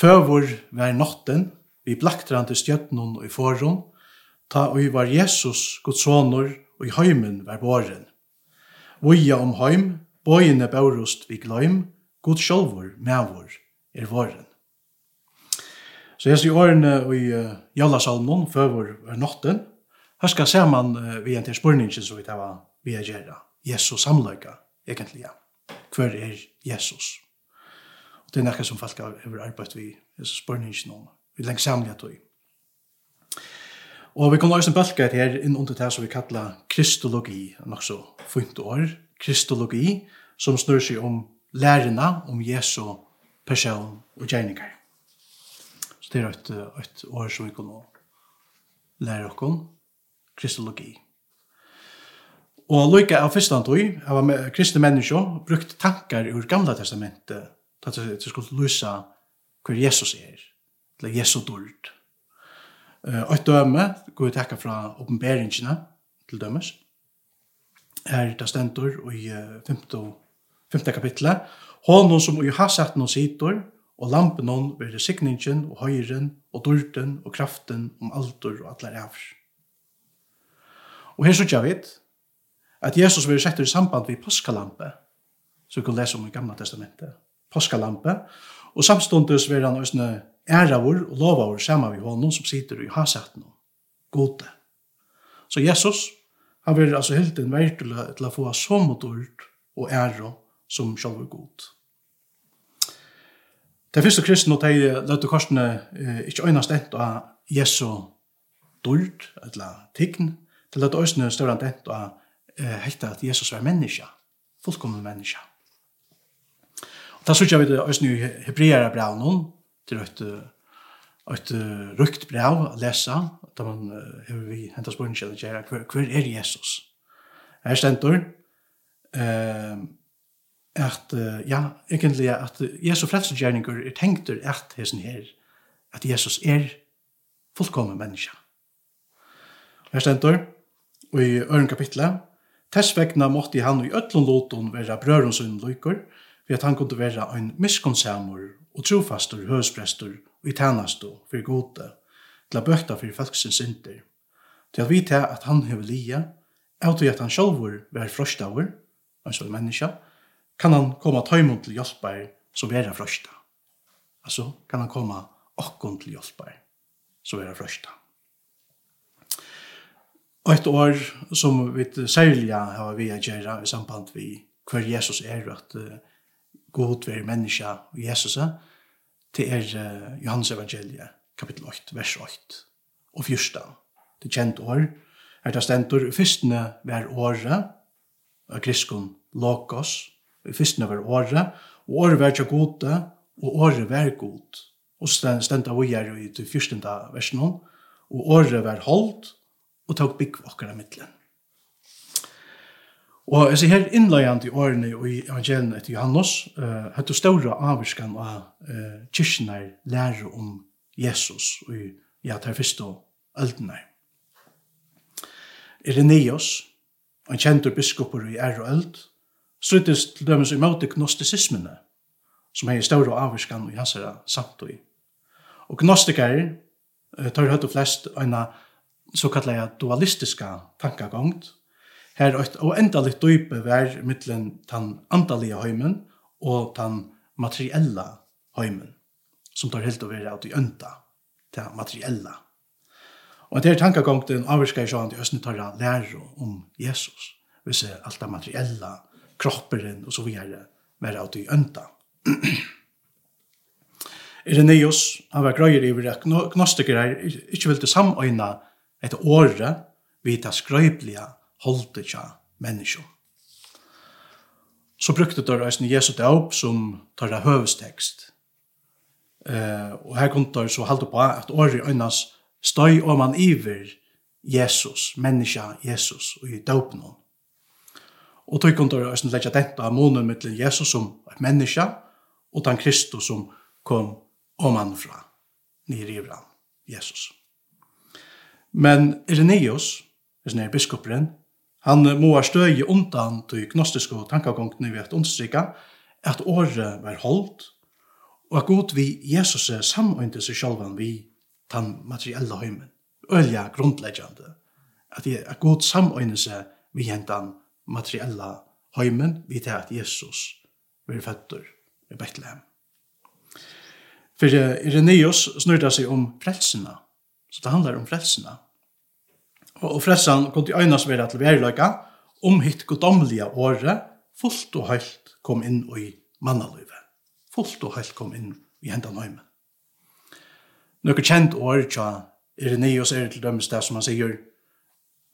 Føvor var notten, vi blaktrande stjøtnon og i foron, ta og var Jesus, Guds sonor, og i heimen var båren. Voja om heim, bøyene bærost vi gløym, god sjolvor, mævor, er våren. Så jeg sier årene i uh, Jallasalmon, føvor var notten, her skal se man uh, vi en til spørningen som vi tar vi er gjerra. Jesus samløyga, egentlig, ja. Hver er Jesus? det er nekka som folk har arbeidt vi, så spør ni ikke noen, vi lengt samlet tog. Og vi kommer også en bølge her inn under det som vi kallar kristologi, nok så fint år, kristologi, som snur seg om lærerna om Jesu person og gjerningar. Så det er et, et år som vi kan lære oss kristologi. Og lykka av første antog, av kristne mennesker, brukt tankar ur gamla testamentet at det skulle lysa hver Jesus er, eller Jesu dult. Og et døme, går vi takka fra oppenberingene til dømes, er det stendur i 15. 5. kapitlet, Hånden som ju har satt og sitor, og lampen hon vil signingen og høyren og dyrten og kraften om altor og atler æver. Og her sørger vet at Jesus vil sette i samband ved påskalampe som vi kan lese om i Gamla Testamentet påskalampe, og samståndes vil han også æravur og lovavur saman vi honom som sitter i hasetten og gode. Så Jesus, han vil altså helt en vei til, til å få så mot ord og ære som sjálfur god. Det første kristne og de løte korsene eh, ikke øynast et av Jesu dord, eller tign, til at øynene større enn et av eh, hekta at Jesus var menneske, fullkomne menneske. Og da sørger vi det også nu hebreere brev noen, til et, et rukt brev å lese, da man har vi hentet spørsmål til å hver, hver er Jesus? Her stender, eh, at, ja, egentlig at Jesu frelsesgjerninger er tenkt at hesten her, at Jesus er fullkommen menneske. Her stender, og i øren kapitlet, Tess vegna måtte han i ötlun loton vera brøren sunn lykker, vi at han kunne være ein miskunnsamur og trofastur høsprestur og i tænastu fyrir gode til a bøkta fyrir folksins synder, Til at vite at han hever lia, av at han sjálfur ver frostaur, ein en menneska, kan han koma tøymon til hjelpar som vera frosta. Altså kan han koma okkon til hjelpar som vera frosta. Og et år som vi særlig har vi a gjerra i samband vi hver Jesus er at uh, god være menneska og Jesus, til er uh, Johannes evangeliet kapittel 8, vers 8, og 14. Det er kjent år, er det stendur, fyrstene var året, av griskon lokos, fyrstene var året, og året var ikke gode, og året var god. Og stendur vi er i det fyrstende versen, og året var holdt, og tok bygg okkara mittlen. Og jeg ser her innløyende i årene i evangelien etter Johannes, uh, hatt større avvirskan av uh, kyrkene lærer om Jesus og i ja, ter første øldene. Ireneos, en kjentur biskoper i ære og øld, sluttes til dømes imot gnostisismene, som er i større avvirskan i hans samtøy. Og gnostikere uh, tar høyt og flest en såkallet dualistiska tankagongt, her er og endaligt dype vær mittlen tan andalige heimen og tan materiella heimen som tar helt over at i ønta til materiella. Og det er tankagongten avvirskar i sånn at Østene tar lære om Jesus, vi ser alt det materiella, kropperen og så videre, mer av i ønta. Ireneus, han var grøyer i at er ikke ville samøyne et åre vidt det skrøypelige holdt ikke mennesker. Så brukte det reisende Jesu døp som tar det høvestekst. Eh, og her kom det så halte på at året øynes støy om man iver Jesus, menneska Jesus, og i døpen hon. Og tog kom det reisende legger dette av månen mittlen Jesus som et menneska, og den Kristus som kom om han fra, nere i Jesus. Men Ireneus, han er biskoperen, Han måar støye undan til gnostiske tankagongene ved at understrykket, at året var holdt, og at god vi Jesus er samøynte seg sjølvan vi tan materielle høymen. Ølja grunnleggjande. At, at god samøynte seg vi hentan materielle høymen vi til at Jesus blir føtter i Bethlehem. For Ireneus snurda seg om frelsina. Så det handlar om frelsina og fressan kom til øynas vera til verleika om hitt godomlige året fullt og heilt kom inn i mannaløyve. Fullt og heilt kom inn i hendan høymen. Nøkker kjent år tja Ireneus er til dømes det som han sier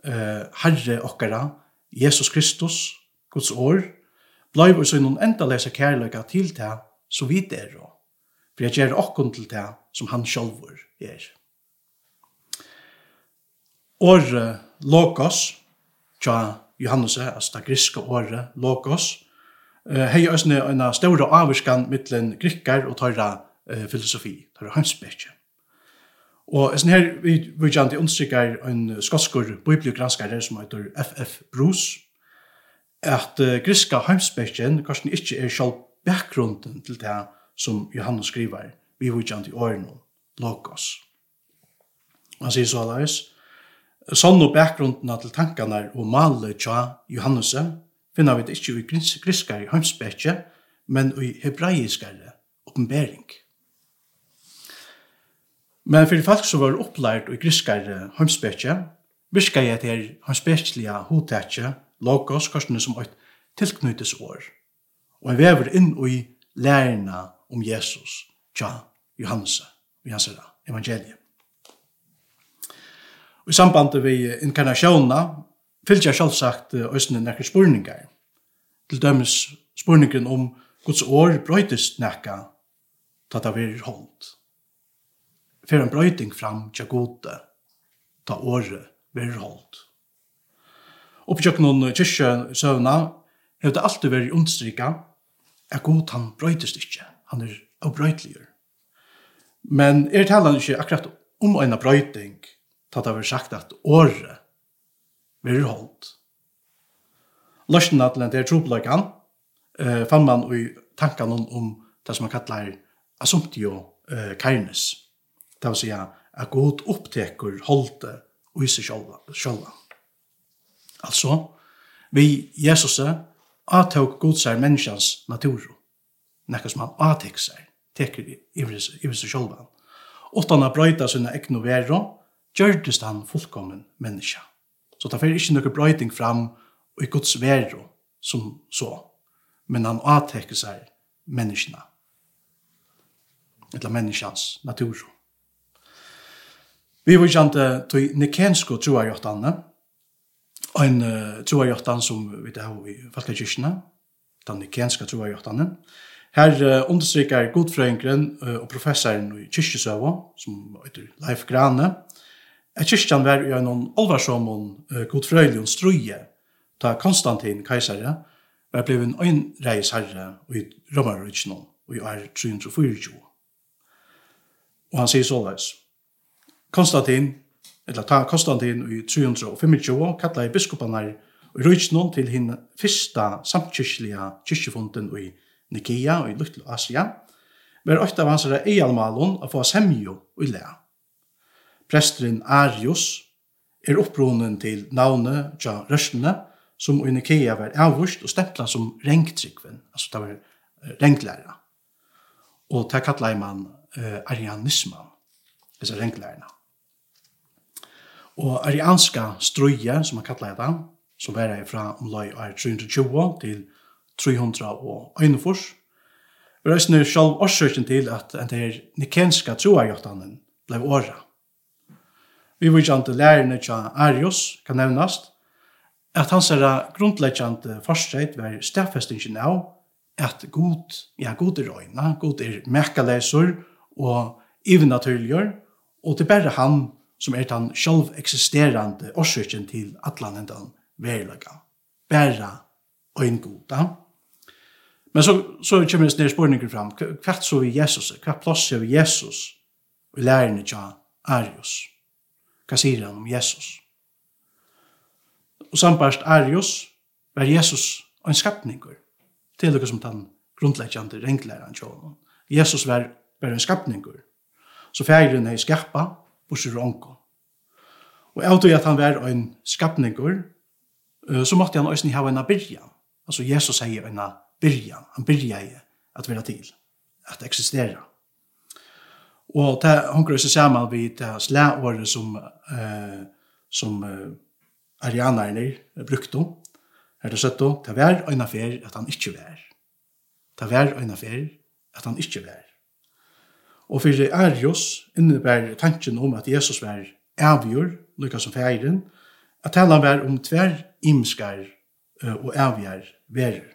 uh, Herre okkara, Jesus Kristus, Guds år, blei vi så noen enda lese kærløyga til det, så vidt er og for jeg gjør okkon til det som han sjolvor er året Lokos, tja Johannes, altså det griske året Lokos, hei òsne en store avvirskan mittlen grikkar og tøyra uh, filosofi, tøyra hansbekje. Og sånn her, vi vil gjerne til understrykker en skotskur bibliogranskare som heter F.F. Bruce, at uh, griska heimspekjen kanskje ikkje er sjálf bakgrunden til det som Johannes skriver, vi vil gjerne til årene, Lokos. Han sier så alais, Sånn og bakgrunden til tankene og malet tja Johannes finner vi det ikke i griskare heimsbetje, men i hebraiskare oppenbering. Men for folk som var opplært i griskare heimsbetje, virka jeg til heimsbetjelige hodtetje, logos, korsene som et tilknyttesår, og jeg vever inn i lærerne om Jesus tja Johannes i hans evangeliet i samband med inkarnationerna fylgja sjálfsagt ösnen nekkar spurningar. Til dømes spurningen om Guds år brøytist nekka ta ta verir hold. Fer en brøyting fram tja gode ta året verir hold. Oppjøknon kyrkja søvna hef det alltid veri understrika at god han brøytist ikkje, han er avbrøytligur. Men er talan ikkje akkurat om eina brøyting, ta det var sagt at året vil holdt. Løsjen at det er tropeløkken eh, fann man i tankene om, om det som man kallar assumptio eh, kainis. Det vil si at god oppteker holdt og i seg sjølva. Altså, vi Jesus avtog god seg menneskens natur, nekka som han avtek seg, teker i seg sjølva. Åttan har brøyta sina egnu vero, gjørdes han fullkommen menneske. Så det er ikke noe brøyting fram og i Guds vero som så, men han avtekker seg menneskene. Eller menneskens natur. Vi var kjent til nikensko troarjottene, en uh, troarjottene som vi har i Falkakirkene, den nikenska troarjottene. Her uh, understryker godfrøyngren uh, og professoren i kyrkjesøvå, som heter Leif Grane, at kyrkjan var i en alvarsommon uh, godfrøylion struje, ta Konstantin Kaisare var blevet en øynreis herre i Romarrykjen og i år 324. Og han sier såleis, Konstantin, eller ta Konstantin i 325, kalla i biskopanar i Rykjen til hinn fyrsta samtkyrkjelige kyrkjefunden i Nikia og i Luttel Asia, var åtta av hans eialmalon å få semjo i lea presteren Arius, er opprunnen til navnet Tja røstene, som i Nikea var avvurst og stempla som rengtrykven, altså det var rengtlæra. Og det kallar man uh, arianisman, altså renglærerne. Og arianska strøye, som man kallar det, som var det fra omlai år 320 til 341, var det sjálv årsøkjen til at den nikenska troarjottanen blei åra. Vi vil ikke lærerne til Arius, kan nevnast, at hans er grunnleggjande forstreit var stedfestingen av at god, ja, god er øyne, god er mekkaleser og ivenaturligjør, og det er bare han som er den sjølv eksisterande årsøkjen til atlan endan verilaga. Bare øyn goda. Men så, så kommer det nere fram, hva så vi Jesus, hva plass er vi Jesus, og lærerne til Arius hva sier han om Jesus? Og sambarst Arius var Jesus en skapninger til det som den grunnleggjande renglæreren tjålen. Jesus var bare en skapningur, så fægren er skappa, bursur og onko. Og jeg tror at han var en skapningur, så måtte han også ha en byrjan. Altså Jesus sier en byrjan, han byrja i at være til, at eksistera. Og det hongur seg saman vi det her slæåret som, eh, som eh, arianerne brukte, Er det settu det var øyna fer at han ikki var. Det var øyna fer at han ikki var. Og fyrir Arius innebær tanken om at Jesus var avgjør, lykka som feiren, at tala var om tver imskar og avgjør verer.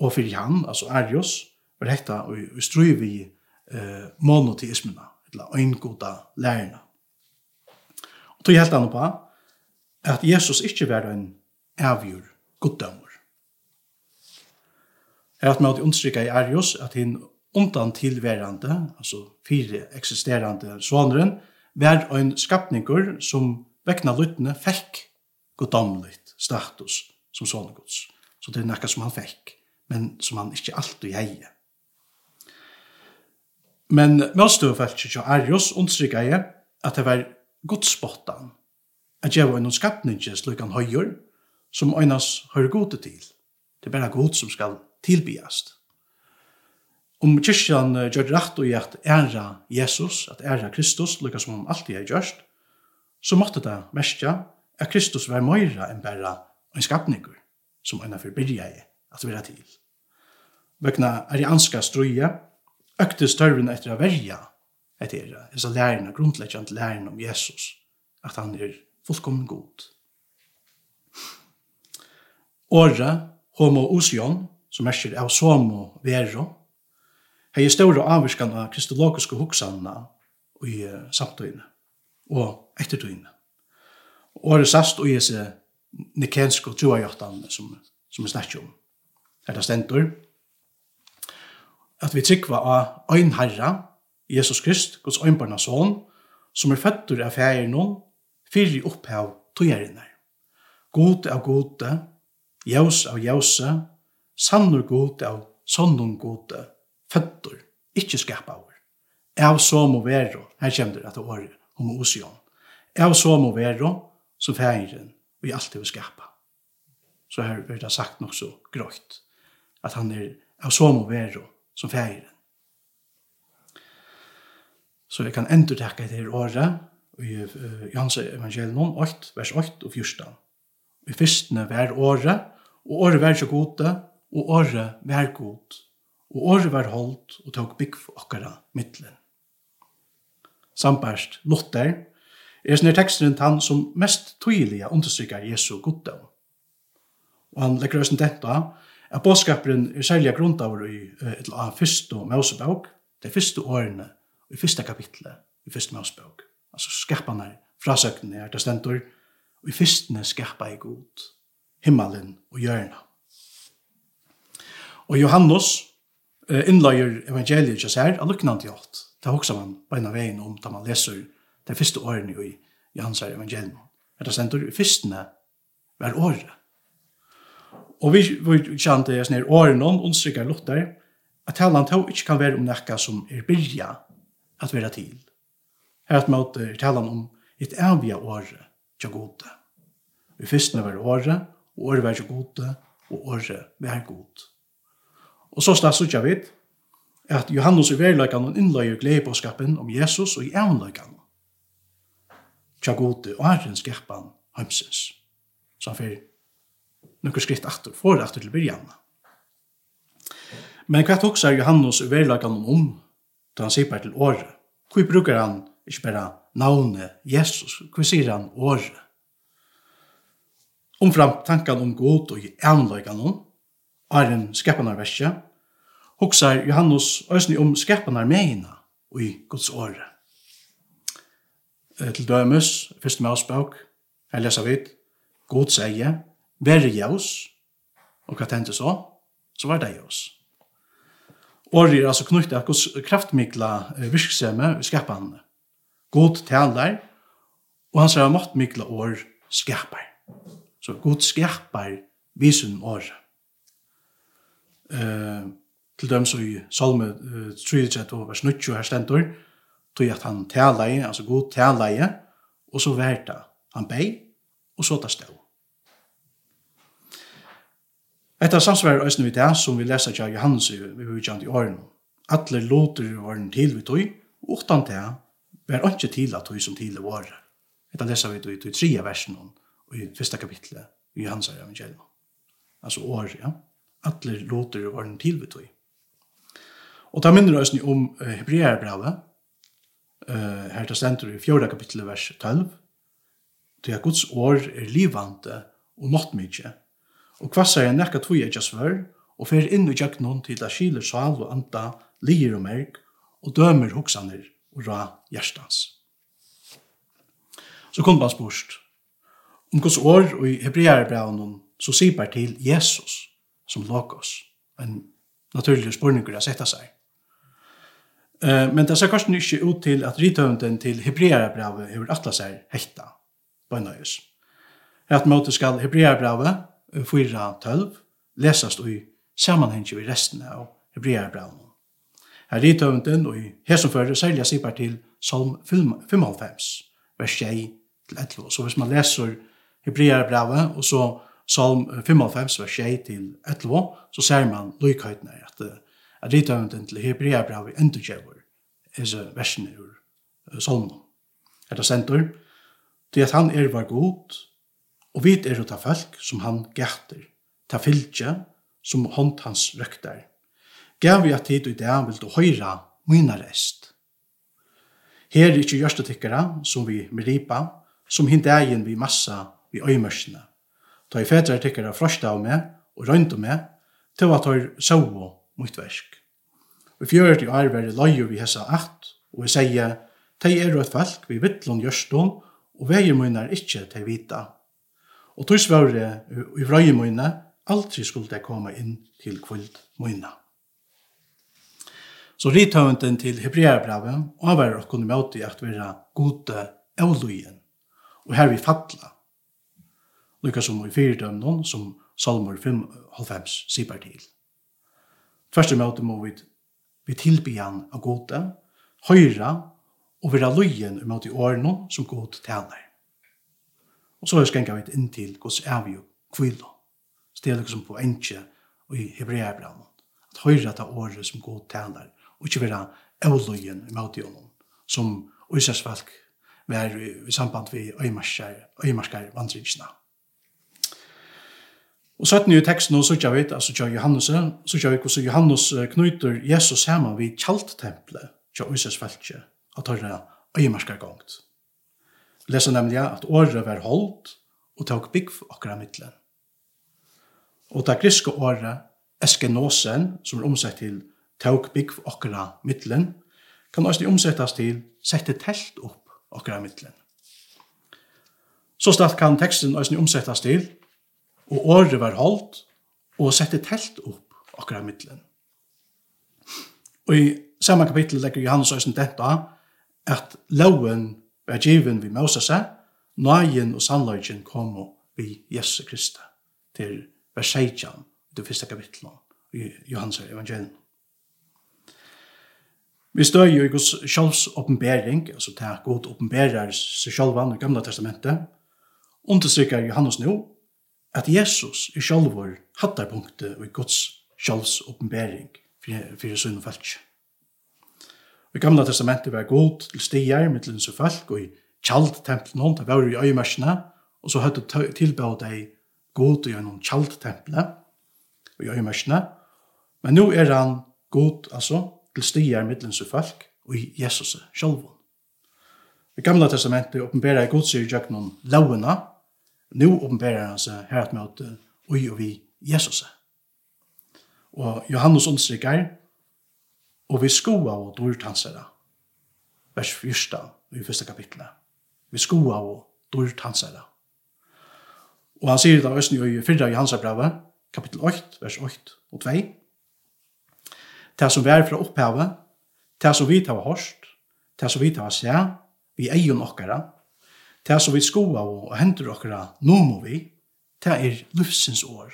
Og fyrir han, altså Arius, var hekta og, og strøy vi eh, monoteismina, eller øyngoda lærerna. Og tog helt annet på at Jesus ikke var en avgjør goddømmer. Er at man understryka i Arius at hin undan tilværende, altså fire eksisterende svaneren, var en skapningur som vekna lyttene fekk goddomligt status som svanegods. Så det er nekka som han fekk, men som han ikkje alltid heier. Men møtstøvefeltet til Arius understryker jeg at det var godspottan, at jeg var noen skapninger slik han høyer, som øynas høyre gode til. Det er bare god som skal tilbyast. Om kyrkjan gjør rett og i æra Jesus, at æra Kristus, lukka som han alltid har gjørst, så måtte det mestja at Kristus var møyra enn bare en skapninger, som øyna forbyrja i at vera til. Vøkna anska strøye, økte størren etter å verja etter det. Det er læren av grunnleggjant lærerne om Jesus, at han er fullkommen god. Åre, homo osion, som merker av somo vero, hei er større avvirskan av kristologiske hoksanna i samtøyene og ettertøyene. Åre sast og gjør seg nikensk og troajottan som, som er snakket om. Her det stendur, at vi tryggva av ein herra, Jesus Krist, Guds øynbarna son, som er føttur av fægir noen, fyrir opphav tøyerinnar. God av gode, jaus av jause, sannur god av sannun gode, føttur, ikkje skapa Av som og vero, her kjem det at det året, om osion. Av som og vero, som fægiren, vi alltid vil skapa. Så her blir det sagt nok så grøyt, at han er av som og vero, som færen. Så jeg kan enda takke etter året i Johans evangelium 8, vers 8 og 14. Vi fyrstene var året, og året var så gode, og året var god, og året var holdt og tok bygg for okkara middelen. Sambarst Luther er snir teksten han som mest tydelige understrykker Jesu goddag. Og han legger oss en dette at bådskaperen er særlig grundaver i et av første Mosebok, det første årene, i første kapitlet, i første Mosebok. Altså skapene frasøkene er det stendur, og i første skapa i god, himmelen og hjørna. Og Johannes innløyer evangeliet ikke sær, av lukknant til alt. Det hoksa man på en av veien om da man leser de første årene i Johannes evangeliet. Er det stendur, i fyrstene var året. Og vi vi kjente jeg sånn her åren om, ondstrykker lutter at talan to ikke kan være om nekka som er byrja at være til. Her at måte talan om et avia åre til gode. Vi fyrstene var åre, og åre var til gode, og åre var god. Og så slags sutja vidt, at Johannes i verløykan og innløyer gledebåskapen om Jesus og i avløykan Tja gode og æren skapan heimsins. Så han fyrir nokkur skritt aftur, for aftur til byrjan. Men hva tog seg Johannes uverlagan om om, da han sier til året? Hvor brukar han ikke bare navnet Jesus, hvor sier han året? Omfram tankan om god og anlagan om, er en skapanarverskje, hoksar Johannes òsni om skapanarmeina og i Guds året. Til dømes, første med avspråk, her leser vi, God sier, veri jaus, og hva tenkte så, så var det jaus. Året er altså knyttet av Guds kraftmikla virksomhet i skapene. God taler, og han sier måttmikla år skapar. Så god skapar visen året. Uh, til dem som i Salme uh, 33, vers 90, her stendur, tog at han taleie, altså god taleie, og så verta. Han bei, og så tar stå. Etta samsvarer æsne vi det som vi lesa til Johannes i hujjant i åren. Atle låter i til vi tog, og utan det var ikke til at tog som til i året. Etta leser vi tog i tria versen og i fyrsta kapitlet i Johannes evangelium. Altså år, ja. Atle låter i til vi tog. Og ta minner æsne om Hebreerbrevet, uh, her til stendur i fjorda kapitlet vers 12, til at Guds år er livande og måttmykje, og kvassar er nekka tui eikja svör, og fer inn i jøgnon til at skiler sal og anda, lir og merk, og dømer hoksaner og ra hjertans. Så kom man spørst, om gos år og i hebrearbraunen, så sipar til Jesus som logos, en naturlig spurningur å sette seg. Men det ser kanskje ikke ut til at rithøvnden til hebrearbraunet hefur atlas seg hekta, bøynøyus. Rett måte skal hebrearbraunet 4.12 lesast i sammanhengi vi resten av Hebrearbraunen. Her i tøvenden og i hesomfører særlig sipar til Salm 95, vers 6 til 11. Så hvis man leser Hebrearbraunet og så Salm 95, vers 6 til 11, så ser man lykhøytene at, at i tøvenden til Hebrearbraunet endurgjøver disse versene ur Salmen. Er det sentur? Til at han er var god, Og vit er ut folk som han gætter, ta fylgje som hånd hans røkter. Gav vi at tid og ideen vil du høyra mina rest. Her er ikke gjørstetikkere som vi meripa, som hindegjen vi massa vi øymørsene. Ta i fedre tikkere frosta av meg og røynda meg til at høyr sovo mot versk. Vi fjør til arbeid løyer vi hessa at, og vi sier, «Tei er et folk, vi vittlån gjørstån, og veier mine er ikke til vita.» Og tog svare i vrøye møyne, aldri skulle det komme inn til kvult møyne. Så rithøvenden til Hebreabrevet avver å kunne møte at vi er gode avløyen, og her vi fatla. Lykka som i fyrdømnen, som Salmer 5,5 sier til. Første møte må vi, vi tilby han av gode, høyre og være løyen møte i årene som god taler. Og så er skenka vi inn til Guds avgjøk kvilo. Så det er liksom på enkje og i hebreabranen. At høyre ta året som god taler, og ikke være avløyen i møtjønnen, som Øysers folk var i samband med øymarskar vandringsna. Og så er i teksten og så kjør vi, altså kjør Johannes, så kjør vi hvordan Johannes knyter Jesus sammen ved kjalttempelet, kjør Øysers folket, at høyre øymarskar gongt leser nemlig at året var holdt og tok bygg for akkurat midtelen. Og det griske året eskenosen, som er omsett til tok bygg for akkurat midtelen, kan også omsettes til sette telt opp akkurat midtelen. Så snart kan teksten også omsettes til og året var holdt og sette telt opp akkurat middelen. Og i samme kapittel legger Johannes også dette at loven var given vi Moses, nøyen og sannløyen kom vi Jesus Krista til vers 16, det første kapitlet i Johans evangelium. Vi støy jo i Guds sjálfs oppenbering, altså til at god oppenberer seg sjølvan i Gamla testamentet, understryker Johannes nå at Jesus i sjálfur hattar punktet i Guds sjálfs oppenbering fyrir sunn og falsk. I gamla testamentet var god til stier med til folk og i kjaldtempelen noen, det var i øyemaskina, og så hadde tilbå deg god i noen gjennom kjaldtempelet og i øyemaskina. Men nå er han god, altså, til stier med til folk og i Jesus selv. I gamla testamentet oppenberer i godsyr gjennom lovene, nå oppenberer han seg her at møte og i og vi Jesus. Og Johannes understryker, Og vi skoa og dårtansere. Vers 1 i første kapitlet. Vi skoa og dårtansere. Og han sier det av Østen i 4 i hans brevet, kapittel 8, vers 8 og 2. Det som vi er fra opphavet, det som vi tar hørst, det som vi tar se, vi eier nokkere, det som vi skoa og henter okkara, nå må vi, det er livsens år.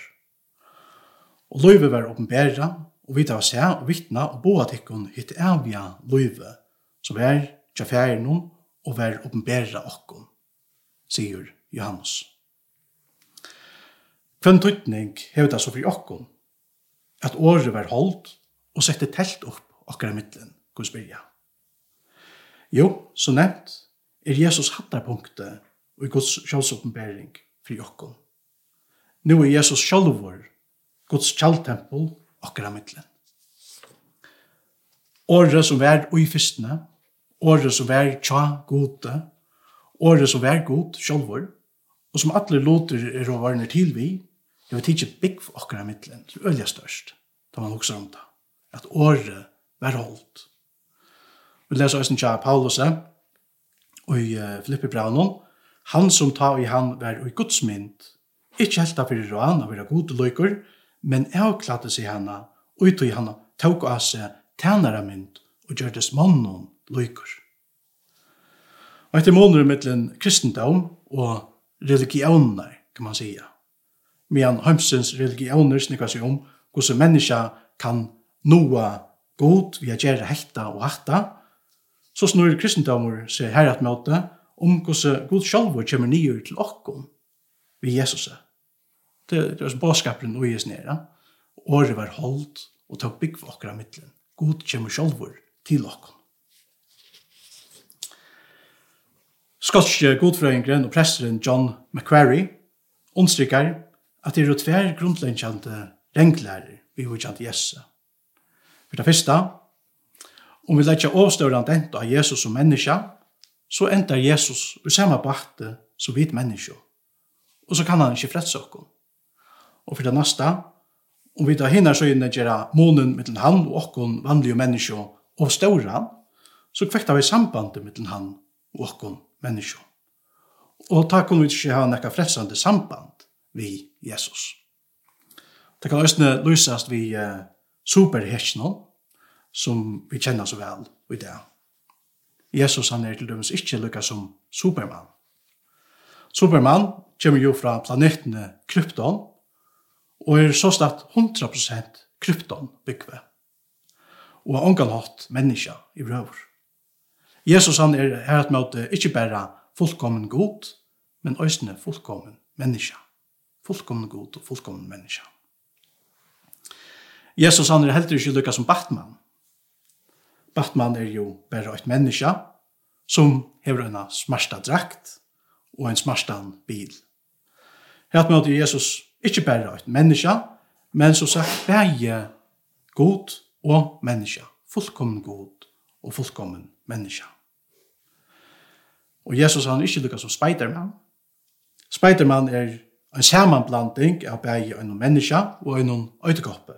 Og løyve var åpenbæra, og vita av seg og vittna og boa tikkun hitt evja løyve, som er tja fjærnum og vær oppenbæra okkun, sier Johannes. Hvem tøytning hever det så fri okkun, at året var holdt og sette telt opp okkar i middelen, Guds byrja. Jo, så nevnt, er Jesus hattarpunktet og i Guds sjálfsoppenbæring fri okkun. Nå er Jesus sjálfur, Guds kjalltempel, akkurat mittlen. Året som vær ui fyrstene, året som vær tja gode, året som vær god sjolvor, og som alle låter er å varne til vi, jeg vet ikke bygg for akkurat mittlen, det er øyla størst, da man også om det, at året vær holdt. Vi leser også tja Paulus, og i Filippi Braunon, han som ta i han vær ui godsmynd, ikkje helt av fyrir råan av vera gode løyker, men avklade seg henne, og ut i henne tog av seg tænare mynd og gjørtes mannen lykker. Og etter måneder mittlen kristendom og religioner, kan man sige. Men heimsens religioner snikker seg om hvordan menneska kan noa god via gjøre hekta og hakta, så snur kristendommer seg her at møte om hvordan god sjálfur kommer nye til okkom vi Jesus. Det, det var som bådskaperen og jes nere. Året var holdt og tok bygg for okra mittlen. God kommer sjolvor til okkom. Skotske godfrøyngren og presteren John McQuarrie understrykker at det er tver grunnleggjande renglærer vi har kjent Jesse. For det første, om vi legger avstørende enda av Jesus som menneske, så ender Jesus i samme bakte som vi menneske. Og så kan han ikke fretse oss og for det neste, om vi da hinner så inne gjøre månen mellom han og okkon vanlige mennesker og ståra, så kvekta vi sambandet mellom han og okkon mennesker. Og ta kunne vi ikke ha nekka frelsande samband vi Jesus. Det kan også løsast vi eh, superhetsnån, som vi kjenner så vel i det. Jesus han er til dømes ikke lukka som Superman. Superman kommer jo fra planetene Krypton, og er så statt 100% krypton byggve. Og har ongan hatt menneska i røver. Jesus han er her at møte ikke bare fullkommen god, men òsne fullkommen menneska. Fullkommen god og fullkommen menneska. Jesus han er heller ikke lykka som Batman. Batman er jo bare et menneska som hever en smarsta drakt og en smarstan bil. Her at møte Jesus Ikke bare et menneske, men som sagt, bare god og menneske. Fullkommen god og fullkommen menneske. Og Jesus han er ikke lukket som Spiderman. Spiderman er en samanblanding av bare en menneske og en øydekoppe.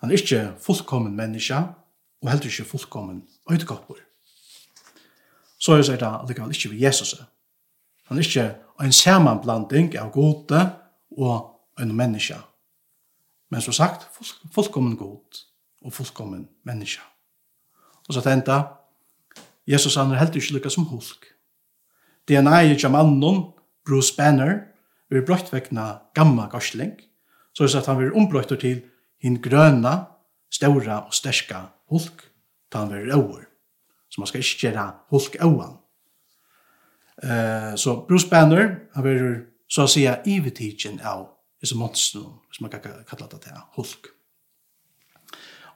Han er ikke fullkommen menneske, og heller ikke fullkommen øydekopper. Så er det allikevel ikke ved Jesus. Han er ikke en samanblanding av gode og en menneske. Men som sagt, fullkommen god og fullkommen menneske. Og så tenkte Jesus han er helt ikke lykka som hulk. DNA er ikke mannen, Bruce Banner, vi er brøtt vekna gamma gorsling, så er det at han vil ombrøtter til hin grøna, ståra og sterska hulk, ta han blir over. Så man skal ikke gjøre hulk-øvan. Uh, så Bruce Banner, han vil så å si ivetidgen av disse monster, hvis man kan kalla det til hulk.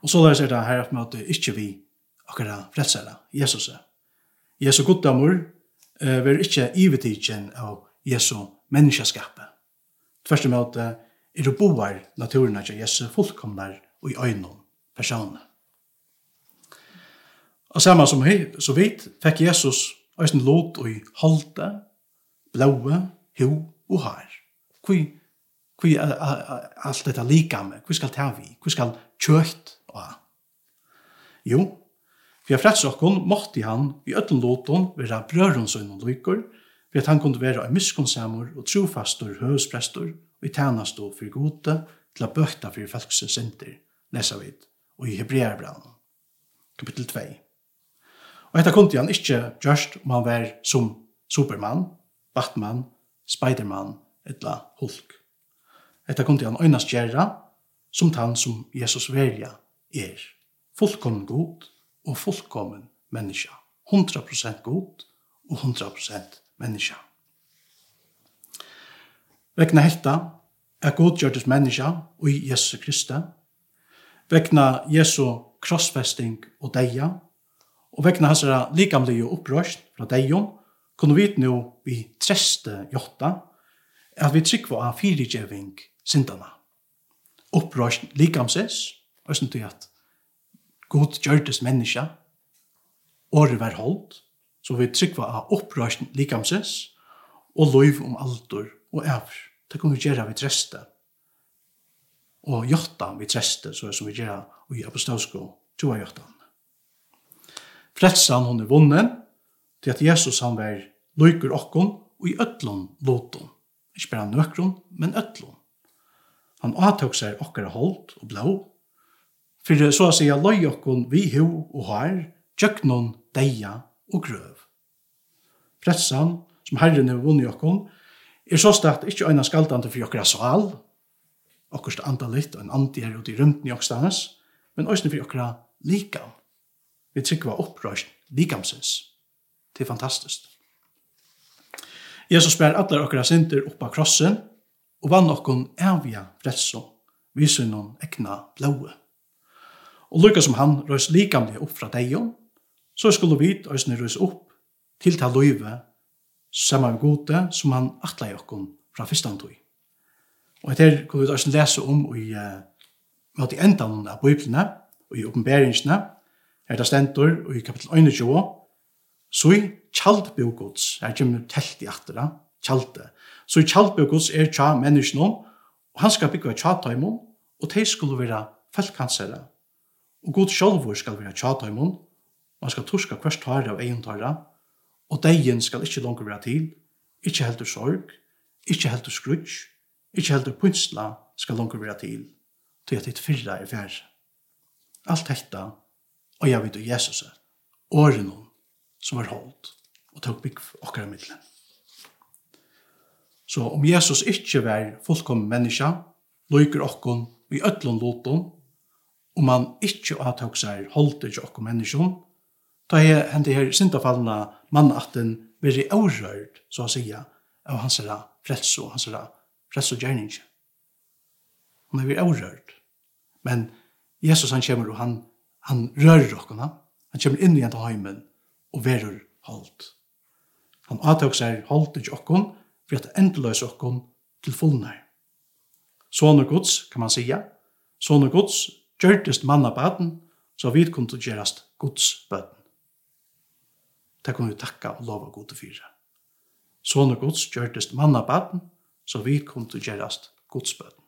Og så läser det her att möte inte vi akkurat frälsare, Jesus. Jesu goddamor eh, vil ikke ivetidgen av Jesu menneskeskapet. Tvärst emot er det boar naturen av Jesu fullkomnar og i øynene personer. Og samme som hei, så vidt, fikk Jesus eisen lot og i halte, blåe, ho og har. Hvor, hvor er alt dette lika med? Hvor skal ta vi? Hvor skal kjøtt og Jo, for jeg freds okken måtte han i øtten låten være brøren som noen lykker, for at han kunne være en miskunnsammer og trofastor høsprester og i tjeneste for gode til å bøkta for folksens synder, leser vi, og i Hebreerbrann, kapittel 2. Og dette kunne han ikke gjørst om han var som Superman, Batman Spiderman etla Hulk. Etta kundi han øynast gjerra, som tann som Jesus verja er. Fullkommen god og fullkommen menneska. 100% god og 100% menneska. Vekna hetta er godgjørtes menneska og i Jesus Kristi. Vekna Jesu krossfesting og deia. Og vekna hans likamlige opprørst fra deion kunne vi nå vi treste jotta at vi trykker av fyrigjeving syndana. Opprøst likamses, og sånn til at god gjørtes menneska, året var holdt, så vi trykker av opprøst likamses, og lov om alder og æver. Det kunne vi gjøre vi treste. Og jotta vi treste, så som vi gjør i apostolsko, tjoa jotta. Fretsan hon er vunnen, til at Jesus han var lykker okkon og i øtlån låton. Ikke bare nøkron, men øtlån. Han avtøk seg okkara holdt og blå, for så å sige løy okkon vi ho og har, tjøknon, deia og grøv. Pressan, som herren er vunni okkon, er så stakt ikkje øyna skaldande for okkara sval, okkurst andalit og en andi her ute i rymden i okkstanes, men òsne for okkara likam. Vi tryggva opprøst likamsins. Det er fantastisk. Jesus bær allar okkara synder oppa krossen og vann okkon evja fredso, viser noen ekna blåe. Og lukka som han røys likamlig opp fra deion, så skulle vi òsne røys opp til ta løyve saman med gode som han atla i okkon fra fyrstantøy. Og etter kunne vi òsne lese om i uh, måte i endan av biblene og i oppenberingsene, her det stendur og i kapittel 21, Så i kjaldbjørgods, her kommer telt i atera, kjalde. Så i kjaldbjørgods er tja menneskene, og han skal bygge tja taimon, og de skulle være feltkansere. Og god sjolvor skal være tja taimon, han skal torska kvart tare av egen tare, og deien skal ikke langt være til, ikke heldur sorg, ikke heldur skrutsk, ikke heldur punsla skal langt være til, til at ditt fyrra er færre. Alt dette, og jeg vet og Jesus, åren som er holdt, og tok bygg okkara middelen. Så om Jesus ikkje var fullkommen menneska, lykker okkon i ötlun loton, om han ikkje avtok seg holdt ikkje okkon menneskjon, da er hente her syndafallene mannatten veri avrørd, så å sige, av hans herre frelso, hans herre frelso og gjerning. Han er veri avrørd. Men Jesus han kommer og han, han rører okkona, han kommer inn i en til heimen, og verur holdt. Han atøk seg holdt ikke okkon, for at endeløs okkon til fullnær. Sånne gods, kan man sija, sånne gods, gjørtest manna baden, så vi kunne gjerast gods baden. Det kunne vi takka og lova god til fyra. Sånne gods, gjørtest manna baden, så vi kunne gjerast gods baden.